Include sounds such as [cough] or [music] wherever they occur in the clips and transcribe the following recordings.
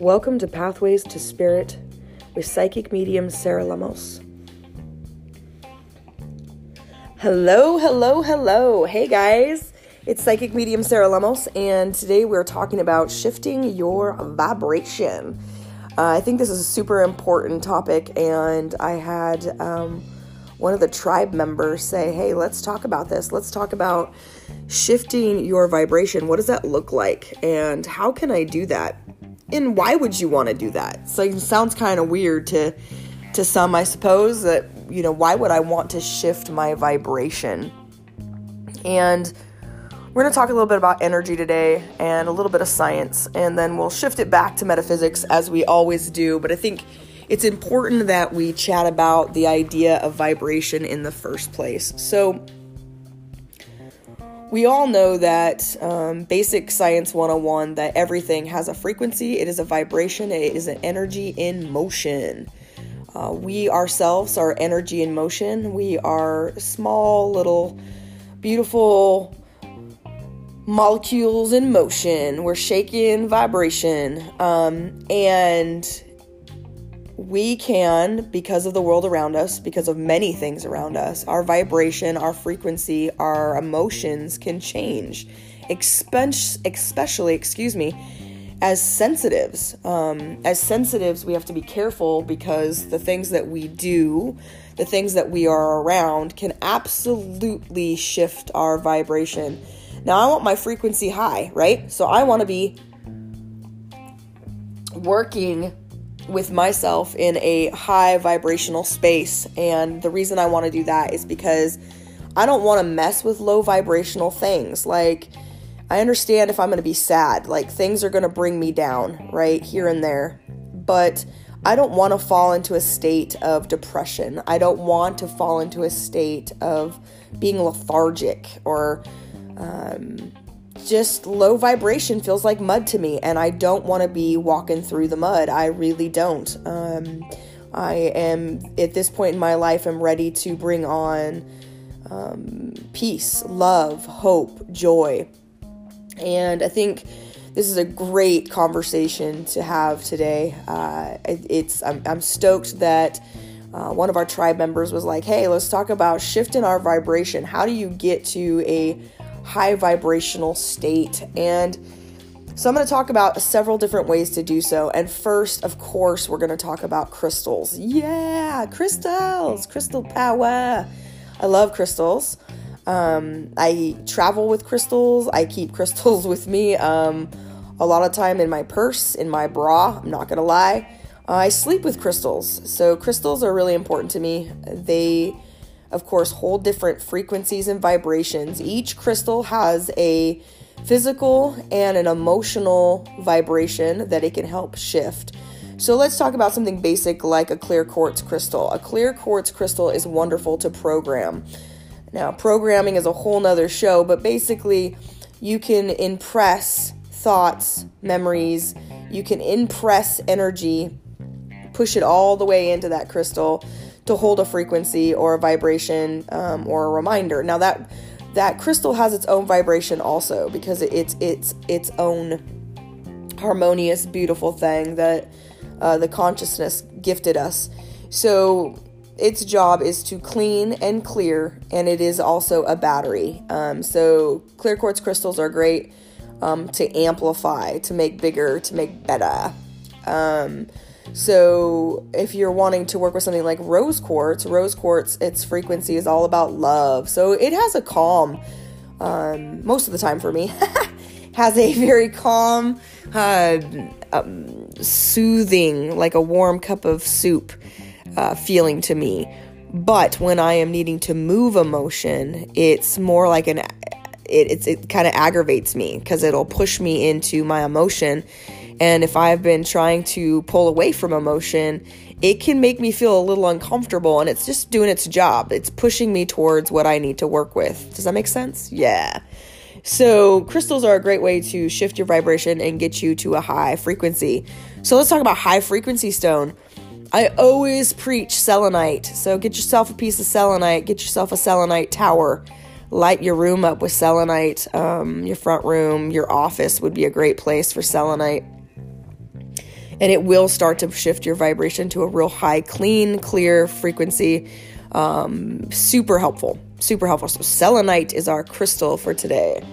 Welcome to Pathways to Spirit with psychic medium Sarah Lemos. Hello, hello, hello. Hey guys, it's psychic medium Sarah Lemos, and today we're talking about shifting your vibration. Uh, I think this is a super important topic, and I had um, one of the tribe members say, Hey, let's talk about this. Let's talk about shifting your vibration. What does that look like? And how can I do that? And why would you want to do that? So it sounds kind of weird to to some, I suppose, that you know, why would I want to shift my vibration? And we're going to talk a little bit about energy today and a little bit of science, and then we'll shift it back to metaphysics as we always do. But I think it's important that we chat about the idea of vibration in the first place. So, we all know that um, basic science 101 that everything has a frequency, it is a vibration, it is an energy in motion. Uh, we ourselves are energy in motion. We are small, little, beautiful molecules in motion. We're shaking vibration. Um, and we can, because of the world around us, because of many things around us, our vibration, our frequency, our emotions can change. Especially, excuse me, as sensitives. Um, as sensitives, we have to be careful because the things that we do, the things that we are around, can absolutely shift our vibration now I want my frequency high, right? So I want to be working with myself in a high vibrational space. And the reason I want to do that is because I don't want to mess with low vibrational things. Like, I understand if I'm going to be sad, like, things are going to bring me down, right? Here and there. But I don't want to fall into a state of depression. I don't want to fall into a state of being lethargic or um, just low vibration feels like mud to me, and I don't want to be walking through the mud. I really don't. Um, I am at this point in my life. I'm ready to bring on um, peace, love, hope, joy, and I think this is a great conversation to have today. Uh, it's I'm, I'm stoked that. Uh, one of our tribe members was like, "Hey, let's talk about shifting our vibration. How do you get to a high vibrational state. And so I'm going to talk about several different ways to do so. And first, of course, we're going to talk about crystals. Yeah, crystals, crystal power. I love crystals. Um, I travel with crystals. I keep crystals [laughs] with me. Um, a lot of time in my purse, in my bra. I'm not going to lie. I sleep with crystals. So crystals are really important to me. They of course, hold different frequencies and vibrations. Each crystal has a physical and an emotional vibration that it can help shift. So let's talk about something basic like a clear quartz crystal. A clear quartz crystal is wonderful to program. Now, programming is a whole nother show, but basically, you can impress thoughts, memories, you can impress energy, push it all the way into that crystal to hold a frequency or a vibration um, or a reminder. Now that that crystal has its own vibration also because it's it's its own harmonious, beautiful thing that uh, the consciousness gifted us. So its job is to clean and clear, and it is also a battery. Um, so clear quartz crystals are great um, to amplify, to make bigger, to make better. Um, so, if you're wanting to work with something like rose quartz, rose quartz, its frequency is all about love. So, it has a calm, um, most of the time for me, [laughs] has a very calm, uh, um, soothing, like a warm cup of soup uh, feeling to me. But when I am needing to move emotion, it's more like an it, it kind of aggravates me because it'll push me into my emotion and if I've been trying to pull away from emotion, it can make me feel a little uncomfortable and it's just doing its job. It's pushing me towards what I need to work with. Does that make sense? Yeah. So, crystals are a great way to shift your vibration and get you to a high frequency. So, let's talk about high frequency stone. I always preach selenite. So, get yourself a piece of selenite, get yourself a selenite tower. light your room up with selenite. Um, your front room, your office would be a great place for selenite. And it will start to shift your vibration to a real high, clean, clear frequency. Um, super helpful. Super helpful. So, selenite is our crystal for today.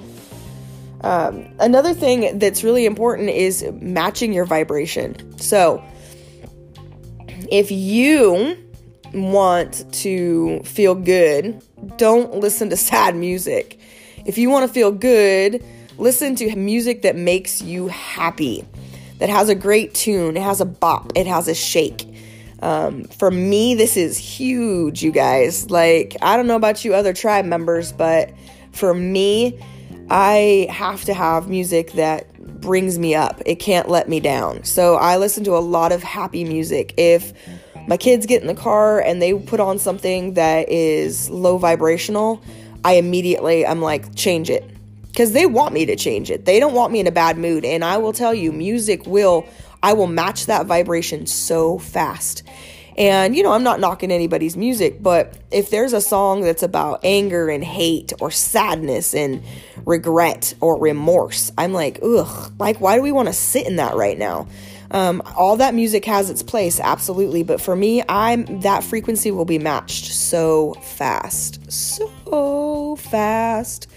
Um, another thing that's really important is matching your vibration. So, if you want to feel good, don't listen to [laughs] sad music. If you want to feel good, listen to music that makes you happy, that has a great tune, it has a bop, it has a shake. Um, for me, this is huge, you guys. Like, I don't know about you other tribe members, but for me, I have to have music that brings me up. It can't let me down. So I listen to a lot of happy music. If my kids get in the car and they put on something that is low vibrational, I immediately I'm like change it cuz they want me to change it. They don't want me in a bad mood and I will tell you music will I will match that vibration so fast. And, you know, I'm not knocking anybody's music, but if there's a song that's about anger and hate or sadness and regret or remorse, I'm like, ugh, like, why do we want to sit in that right now? Um, all that music has its place, absolutely. But for me, I'm that frequency will be matched so fast, so fast.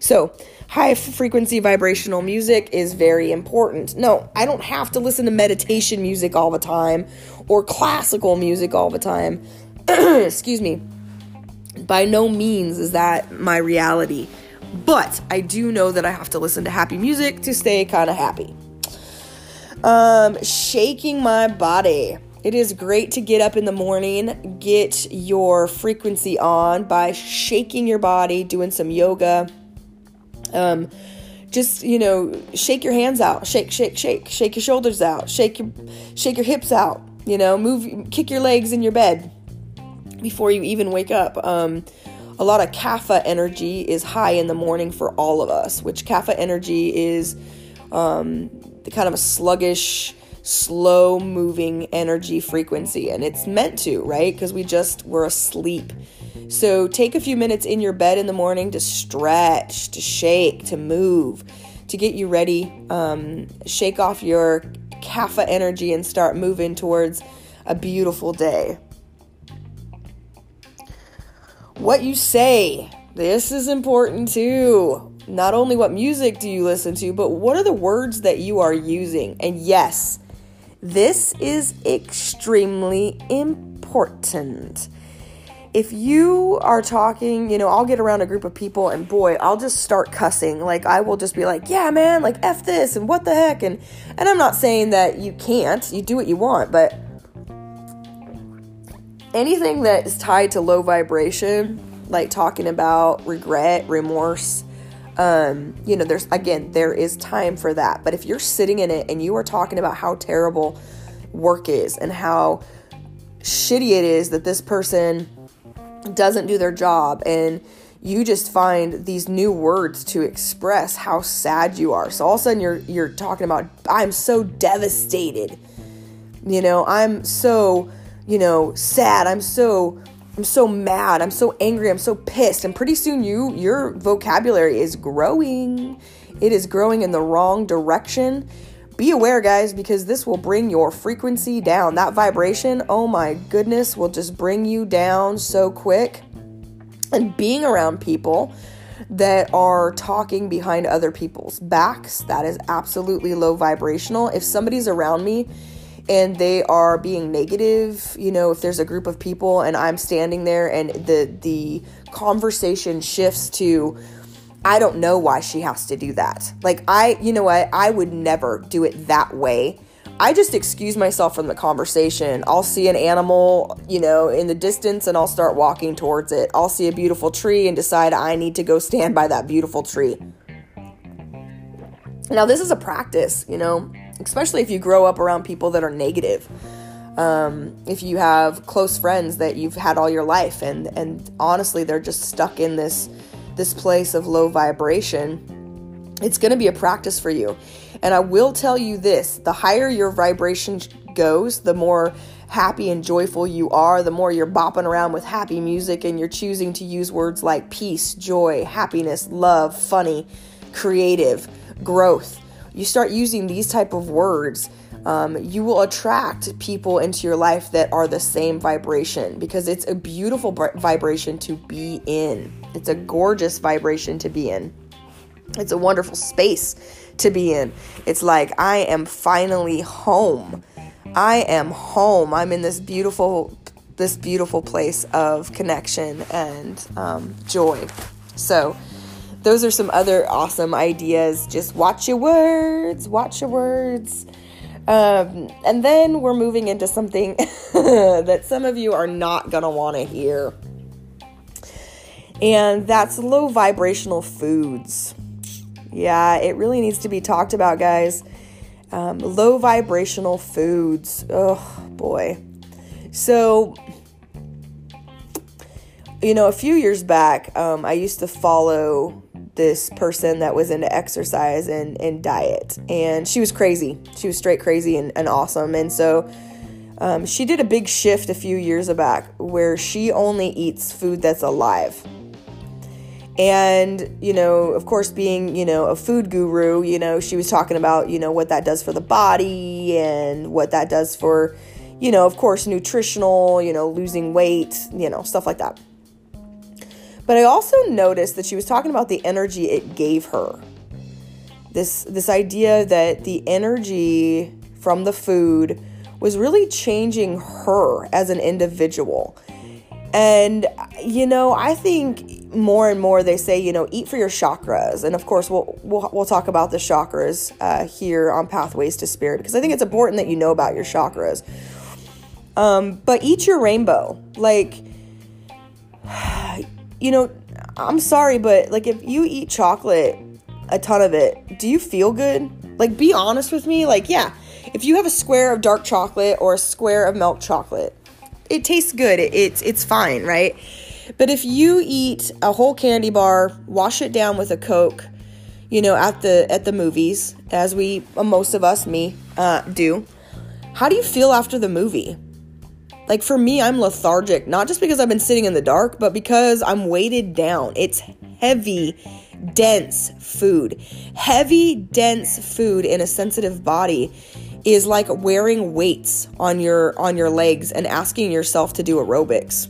So, high frequency vibrational music is very important. No, I don't have to listen to meditation music all the time or classical music all the time. [clears throat] Excuse me. By no means is that my reality. But I do know that I have to listen to happy music to stay kind of happy. Um, shaking my body. It is great to get up in the morning, get your frequency on by shaking your body, doing some yoga. Um, just you know, shake your hands out, shake, shake, shake, shake your shoulders out, shake your, shake your hips out. You know, move, kick your legs in your bed before you even wake up. Um, a lot of kapha energy is high in the morning for all of us, which kapha energy is um, the kind of a sluggish, slow moving energy frequency. And it's meant to, right? Because we just were asleep. So take a few minutes in your bed in the morning to stretch, to shake, to move, to get you ready. Um, shake off your kapha energy and start moving towards a beautiful day. What you say, this is important too. Not only what music do you listen to, but what are the words that you are using? And yes, this is extremely important if you are talking, you know, I'll get around a group of people and boy, I'll just start cussing. Like I will just be like, "Yeah, man, like f this and what the heck?" and and I'm not saying that you can't. You do what you want, but anything that is tied to low vibration, like talking about regret, remorse, um, you know, there's again, there is time for that. But if you're sitting in it and you are talking about how terrible work is and how shitty it is that this person doesn't do their job and you just find these new words to express how sad you are. So all of a sudden you're you're talking about I'm so devastated. You know, I'm so, you know, sad. I'm so I'm so mad. I'm so angry. I'm so pissed. And pretty soon you your vocabulary is growing. It is growing in the wrong direction. Be aware, guys, because this will bring your frequency down. That vibration, oh my goodness, will just bring you down so quick. And being around people that are talking behind other people's backs, that is absolutely low vibrational. If somebody's around me and they are being negative, you know, if there's a group of people and I'm standing there and the the conversation shifts to I don't know why she has to do that. Like, I, you know what, I would never do it that way. I just excuse myself from the conversation. I'll see an animal, you know, in the distance and I'll start walking towards it. I'll see a beautiful tree and decide I need to go stand by that beautiful tree. Now, this is a practice, you know, especially if you grow up around people that are negative. Um, if you have close friends that you've had all your life and and honestly they're just stuck in this this place of low vibration, it's going to be a practice for you. And I will tell you this the higher your vibration goes, the more happy and joyful you are, the more you're bopping around with happy music and you're choosing to use words like peace, joy, happiness, love, funny, creative, growth. You start using these type of words, um, you will attract people into your life that are the same vibration because it's a beautiful vibration to be in. It's a gorgeous vibration to be in. It's a wonderful space to be in. It's like I am finally home. I am home. I'm in this beautiful this beautiful place of connection and um, joy. So those are some other awesome ideas. Just watch your words, watch your words. Um, and then we're moving into something [laughs] that some of you are not going to want to hear. And that's low vibrational foods. Yeah, it really needs to be talked about, guys. Um, low vibrational foods. Oh, boy. So, you know, a few years back, um, I used to follow this person that was into exercise and, and diet. And she was crazy. She was straight crazy and, and awesome. And so um, she did a big shift a few years back where she only eats food that's alive. And, you know, of course, being, you know, a food guru, you know, she was talking about, you know, what that does for the body and what that does for, you know, of course, nutritional, you know, losing weight, you know, stuff like that. But I also noticed that she was talking about the energy it gave her. This this idea that the energy from the food was really changing her as an individual. And you know, I think more and more they say, you know, eat for your chakras. And of course, we'll we'll, we'll talk about the chakras uh, here on Pathways to Spirit because I think it's important that you know about your chakras. Um, but eat your rainbow. Like you know, I'm sorry, but like if you eat chocolate, a ton of it, do you feel good? Like, be honest with me. Like, yeah, if you have a square of dark chocolate or a square of milk chocolate, it tastes good. It, it's it's fine, right? But if you eat a whole candy bar, wash it down with a Coke, you know, at the at the movies, as we most of us, me, uh, do. How do you feel after the movie? Like for me, I'm lethargic, not just because I've been sitting in the dark, but because I'm weighted down. It's heavy, dense food. Heavy, dense food in a sensitive body is like wearing weights on your on your legs and asking yourself to do aerobics.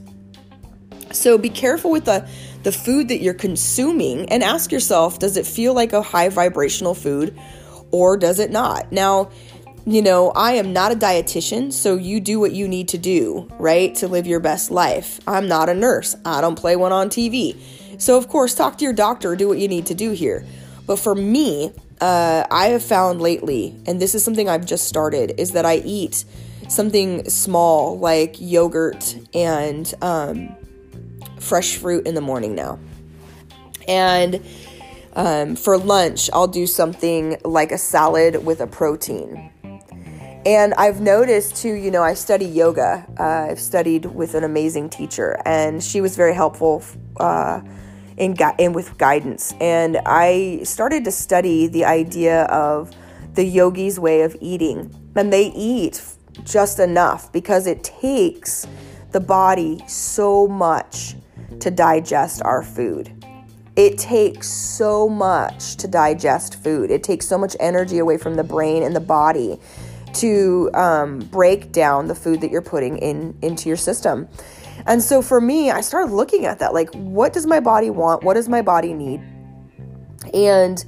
So be careful with the the food that you're consuming and ask yourself, does it feel like a high vibrational food or does it not? Now, you know, I am not a dietitian, so you do what you need to do, right, to live your best life. I'm not a nurse. I don't play one on TV. So, of course, talk to your doctor, do what you need to do here. But for me, uh, I have found lately, and this is something I've just started, is that I eat something small like yogurt and um, fresh fruit in the morning now. And um, for lunch, I'll do something like a salad with a protein. And I've noticed too, you know, I study yoga. Uh, I've studied with an amazing teacher, and she was very helpful uh, in, gu- in with guidance. And I started to study the idea of the yogi's way of eating, and they eat just enough because it takes the body so much to digest our food. It takes so much to digest food. It takes so much energy away from the brain and the body to um, break down the food that you're putting in into your system. And so for me, I started looking at that like, what does my body want? What does my body need? And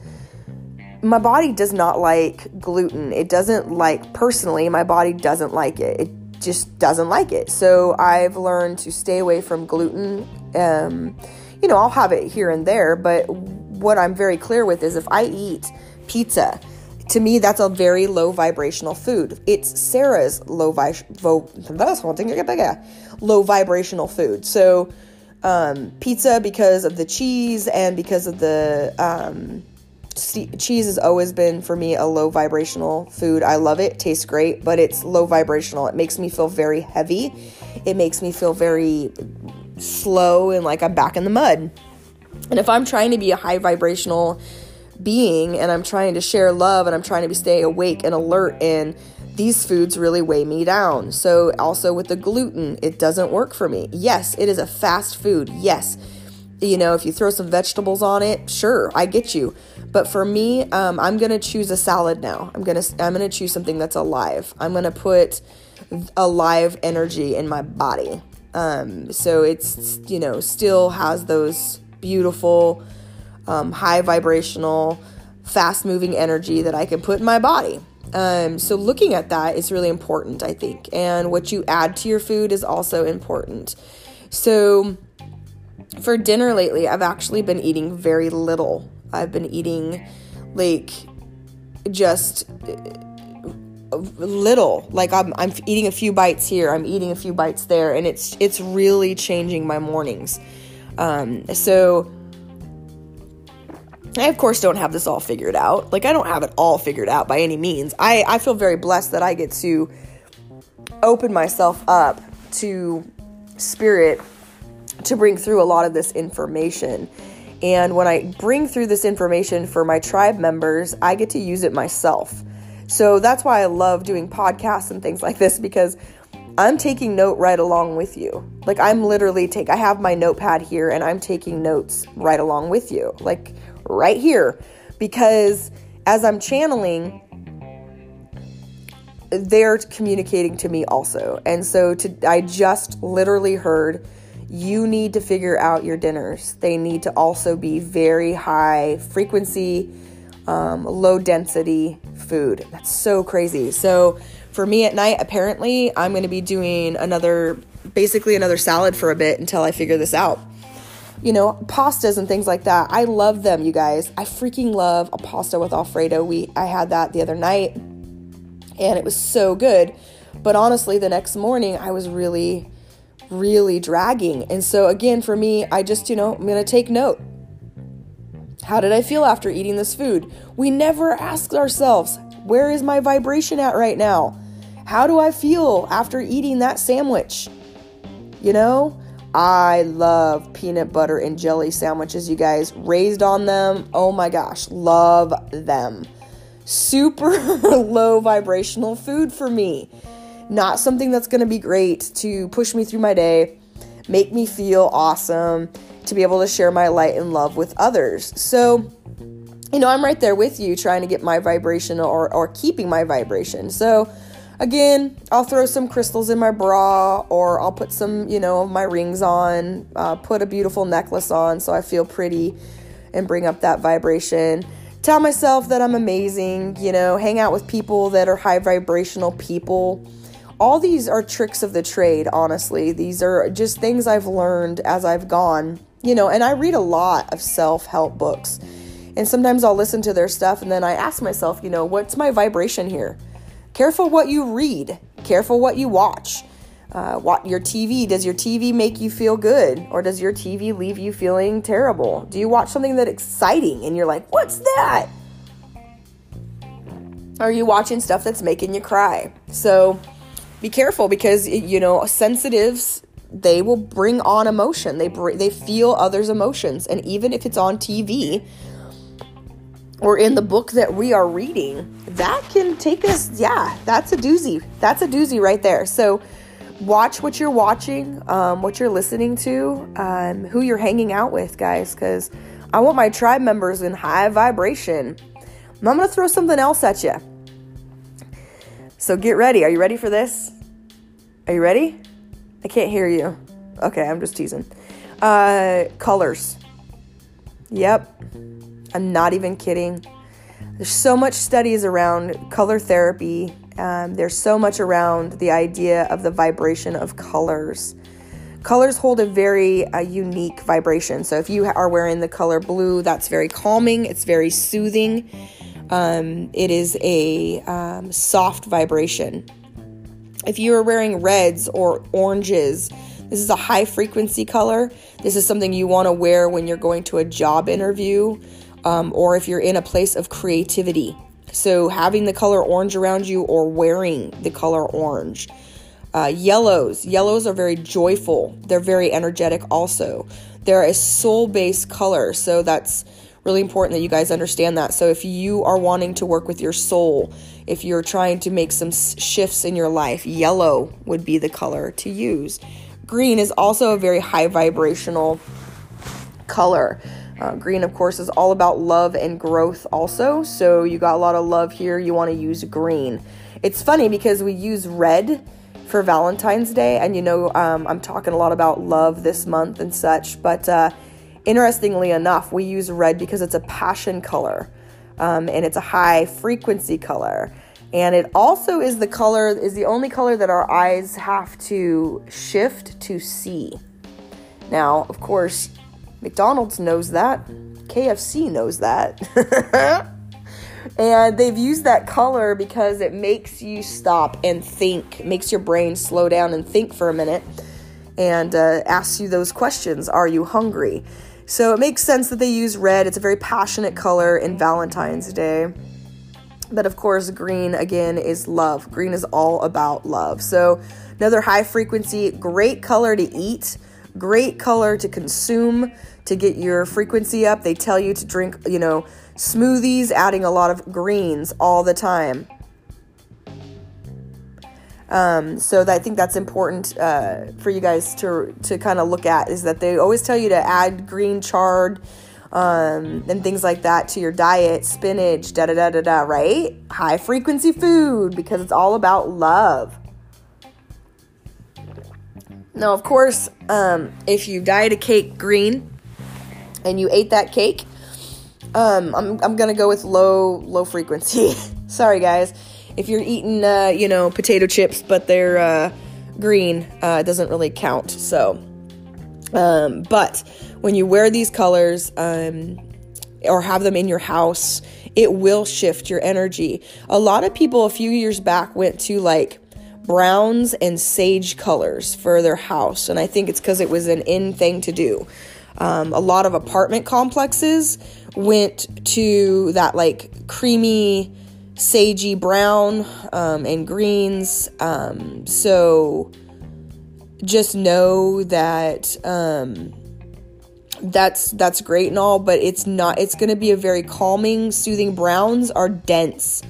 my body does not like gluten. It doesn't like, personally, my body doesn't like it. It just doesn't like it. So I've learned to stay away from gluten. Um, you know, I'll have it here and there, but what I'm very clear with is if I eat pizza, to me, that's a very low vibrational food. It's Sarah's low vi- vo- low vibrational food. So, um, pizza because of the cheese and because of the um, cheese has always been for me a low vibrational food. I love it, tastes great, but it's low vibrational. It makes me feel very heavy. It makes me feel very slow and like I'm back in the mud. And if I'm trying to be a high vibrational being and I'm trying to share love and I'm trying to be stay awake and alert and these foods really weigh me down. So also with the gluten, it doesn't work for me. Yes, it is a fast food. Yes. You know, if you throw some vegetables on it, sure, I get you. But for me, um, I'm gonna choose a salad now. I'm gonna I'm gonna choose something that's alive. I'm gonna put alive energy in my body. Um, so it's you know still has those beautiful, um, high vibrational, fast moving energy that I can put in my body. Um, so looking at that is really important, I think, and what you add to your food is also important. So for dinner lately, I've actually been eating very little. I've been eating like just little like I'm, I'm eating a few bites here i'm eating a few bites there and it's it's really changing my mornings um, so i of course don't have this all figured out like i don't have it all figured out by any means i i feel very blessed that i get to open myself up to spirit to bring through a lot of this information and when i bring through this information for my tribe members i get to use it myself so that's why I love doing podcasts and things like this because I'm taking note right along with you. Like I'm literally take I have my notepad here and I'm taking notes right along with you. Like right here because as I'm channeling they're communicating to me also. And so to I just literally heard you need to figure out your dinners. They need to also be very high frequency um, low density food. That's so crazy. So for me at night, apparently, I'm going to be doing another, basically another salad for a bit until I figure this out. You know, pastas and things like that. I love them, you guys. I freaking love a pasta with Alfredo. We I had that the other night and it was so good. But honestly, the next morning I was really really dragging. And so again, for me, I just, you know, I'm going to take note. How did I feel after eating this food? We never ask ourselves, where is my vibration at right now? How do I feel after eating that sandwich? You know, I love peanut butter and jelly sandwiches, you guys. Raised on them. Oh my gosh, love them. Super [laughs] low vibrational food for me. Not something that's going to be great to push me through my day, make me feel awesome to be able to share my light and love with others. So, you know, I'm right there with you trying to get my vibration or, or keeping my vibration. So, again, I'll throw some crystals in my bra or I'll put some, you know, my rings on, uh, put a beautiful necklace on so I feel pretty and bring up that vibration. Tell myself that I'm amazing, you know, hang out with people that are high vibrational people all these are tricks of the trade, honestly. These are just things I've learned as I've gone you know, and I read a lot of self help books. And sometimes I'll listen to their stuff and then I ask myself, you know, what's my vibration here? Careful what you read, careful what you watch. Uh, what your TV does your TV make you feel good or does your TV leave you feeling terrible? Do you watch something that's exciting and you're like, "What's that?" Are you watching stuff that's making you cry? So be careful because you know sensitives they will bring on emotion. They br- they feel others' emotions, and even if it's on TV or in the book that we are reading, that can take us. Yeah, that's a doozy. That's a doozy right there. So watch what you're watching, um, what you're listening to, um, who you're hanging out with, guys, because I want my tribe members in high vibration. I'm gonna throw something else at you. So get ready. Are you ready for this? Are you ready? I can't hear you. Okay, I'm just teasing. Uh, colors. Yep. I'm not even kidding. There's so much studies around color therapy. Um, there's so much around the idea of the vibration of colors. Colors hold a very uh, unique vibration. So if you are wearing the color blue, that's very calming. It's very soothing. Um, it is a um, soft vibration. If you are wearing reds or oranges, this is a high frequency color. This is something you want to wear when you're going to a job interview um, or if you're in a place of creativity. So, having the color orange around you or wearing the color orange. Uh, yellows. Yellows are very joyful, they're very energetic also. They're a soul based color, so that's really important that you guys understand that. So if you are wanting to work with your soul, if you're trying to make some shifts in your life, yellow would be the color to use. Green is also a very high vibrational color. Uh, green, of course, is all about love and growth, also. So you got a lot of love here. You want to use green. It's funny because we use red for Valentine's Day, and you know, um, I'm talking a lot about love this month and such, but uh, interestingly enough, we use red because it's a passion color um, and it's a high frequency color. And it also is the color, is the only color that our eyes have to shift to see. Now, of course, McDonald's knows that. KFC knows that. [laughs] and they've used that color because it makes you stop and think, makes your brain slow down and think for a minute and uh, asks you those questions Are you hungry? So it makes sense that they use red. It's a very passionate color in Valentine's Day. But of course, green again is love. Green is all about love. So, another high frequency, great color to eat, great color to consume to get your frequency up. They tell you to drink, you know, smoothies, adding a lot of greens all the time. Um, so that, I think that's important uh, for you guys to to kind of look at is that they always tell you to add green chard um, and things like that to your diet, spinach, da da da da da. Right? High frequency food because it's all about love. Now, of course, um, if you dyed a cake green, and you ate that cake, um, I'm, I'm gonna go with low low frequency. [laughs] Sorry, guys. If you're eating, uh, you know, potato chips, but they're uh, green, uh, it doesn't really count. So, um, but when you wear these colors um, or have them in your house, it will shift your energy. A lot of people a few years back went to like browns and sage colors for their house, and I think it's because it was an in thing to do. Um, a lot of apartment complexes went to that like creamy, sagey brown um, and greens. Um, so just know that um, that's that's great and all, but it's not. It's going to be a very calming, soothing. Browns are dense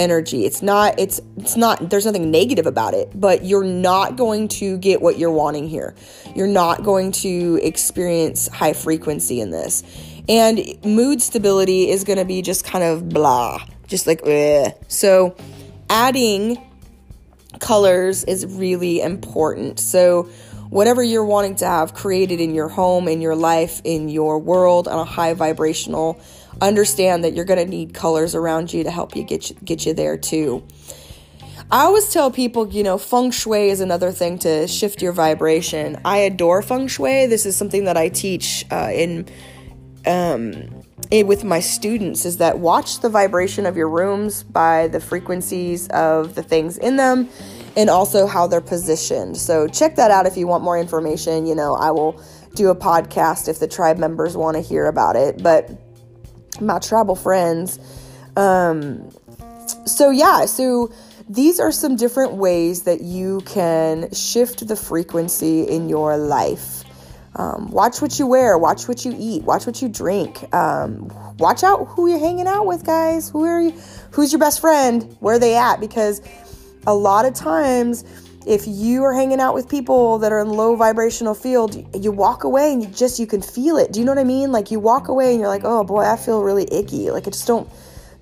energy. It's not it's it's not there's nothing negative about it, but you're not going to get what you're wanting here. You're not going to experience high frequency in this. And mood stability is going to be just kind of blah, just like Ugh. so adding colors is really important. So whatever you're wanting to have created in your home, in your life, in your world on a high vibrational understand that you're going to need colors around you to help you get you, get you there too. I always tell people, you know, feng shui is another thing to shift your vibration. I adore feng shui. This is something that I teach uh, in um, it, with my students is that watch the vibration of your rooms by the frequencies of the things in them and also how they're positioned. So check that out if you want more information. You know, I will do a podcast if the tribe members want to hear about it. But my tribal friends. Um, so, yeah, so these are some different ways that you can shift the frequency in your life. Um, watch what you wear, watch what you eat, watch what you drink. Um, watch out who you're hanging out with, guys. Who are you? Who's your best friend? Where are they at? Because a lot of times if you are hanging out with people that are in low vibrational field you walk away and you just you can feel it. Do you know what i mean? Like you walk away and you're like oh boy i feel really icky. Like i just don't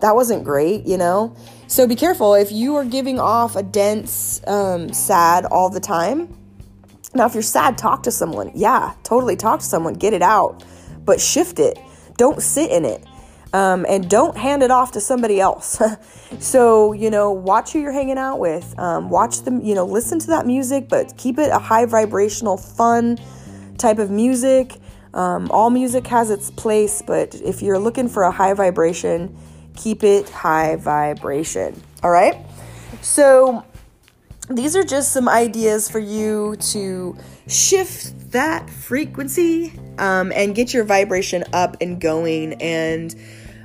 that wasn't great you know? So be careful. If you are giving off a dense um, sad all the time now if you're sad talk to someone. Yeah totally talk to someone. Get it out. But shift it. Don't sit in it um, and don't hand it off to somebody else. [laughs] so, you know, watch who you're hanging out with. Um, watch them, you know, listen to that music, but keep it a high vibrational, fun type of music. Um, all music has its place, but if you're looking for a high vibration, keep it high vibration. All right? So, these are just some ideas for you to shift that frequency um, and get your vibration up and going and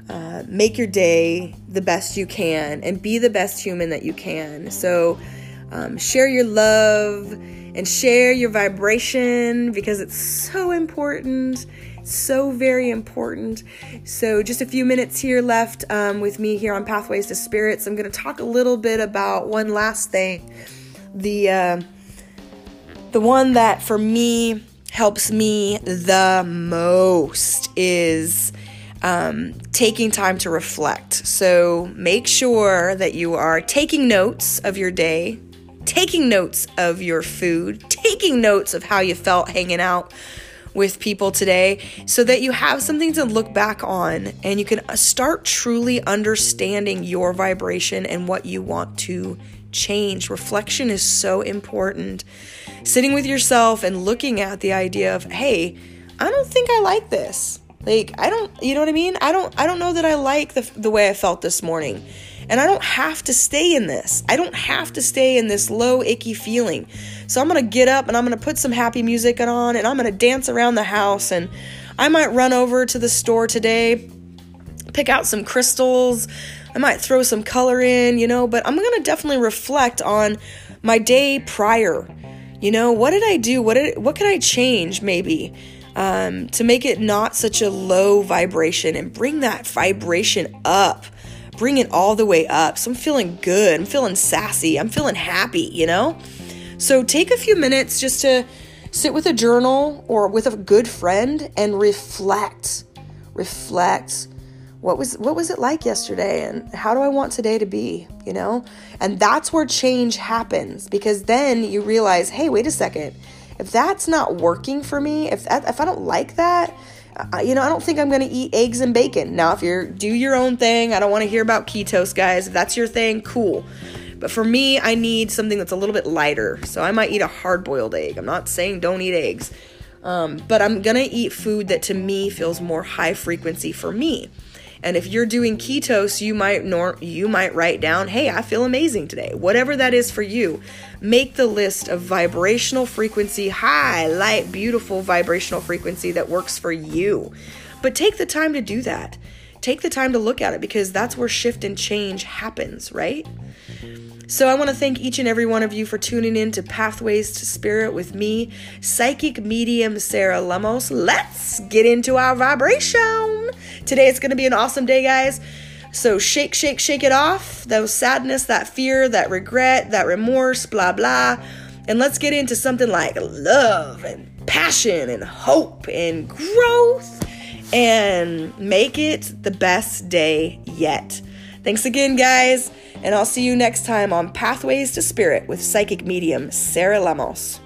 uh, make your day the best you can and be the best human that you can. So, um, share your love and share your vibration because it's so important. So very important. So, just a few minutes here left um, with me here on Pathways to Spirits. I'm going to talk a little bit about one last thing. The uh, the one that for me helps me the most is um, taking time to reflect. So make sure that you are taking notes of your day, taking notes of your food, taking notes of how you felt hanging out with people today so that you have something to look back on and you can start truly understanding your vibration and what you want to change. Reflection is so important. Sitting with yourself and looking at the idea of, hey, I don't think I like this. Like I don't, you know what I mean? I don't I don't know that I like the the way I felt this morning. And I don't have to stay in this. I don't have to stay in this low icky feeling. So I'm to get up and I'm to put some happy music on and I'm to dance around the house and I might run over to the store today, pick out some crystals. I might throw some color in, you know, but I'm to definitely reflect on my day prior. You know, what did I do? What did what can I change maybe? Um, to make it not such a low vibration and bring that vibration up. Bring it all the way up. So I'm feeling good. I'm feeling sassy. I'm feeling happy, you know? So take a few minutes just to sit with a journal or with a good friend and reflect. Reflect. What was what was it like yesterday and how do I want today to be, you know? And that's where change happens because then you realize, "Hey, wait a second if that's not working for me, if that, if I don't like that, you know, I don't think I'm going to eat eggs and bacon. Now, if you're do your own thing, I don't want to hear about ketos, guys. If that's your thing, cool. But for me, I need something that's a little bit lighter. So I might eat a hard boiled egg. I'm not saying don't eat eggs. Um, but I'm going to eat food that to me feels more high frequency for me. And if you're doing ketos, you might nor- you might write down, "Hey, I feel amazing today." Whatever that is for you. Make the list of vibrational frequency, high, light, beautiful vibrational frequency that works for you. But take the time to do that. Take the time to look at it because that's where shift and change happens, right? So I want to thank each and every one of you for tuning in to Pathways to Spirit with me, psychic medium Sarah Lemos. Let's get into our vibration. Today it's going to be an awesome day, guys. So shake, shake, shake it off. That sadness, that fear, that regret, that remorse, blah, blah. And let's get into something like love and passion and hope and growth and make it the best day yet. Thanks again, guys. And I'll see you next time on Pathways to Spirit with psychic medium Sarah Lemos.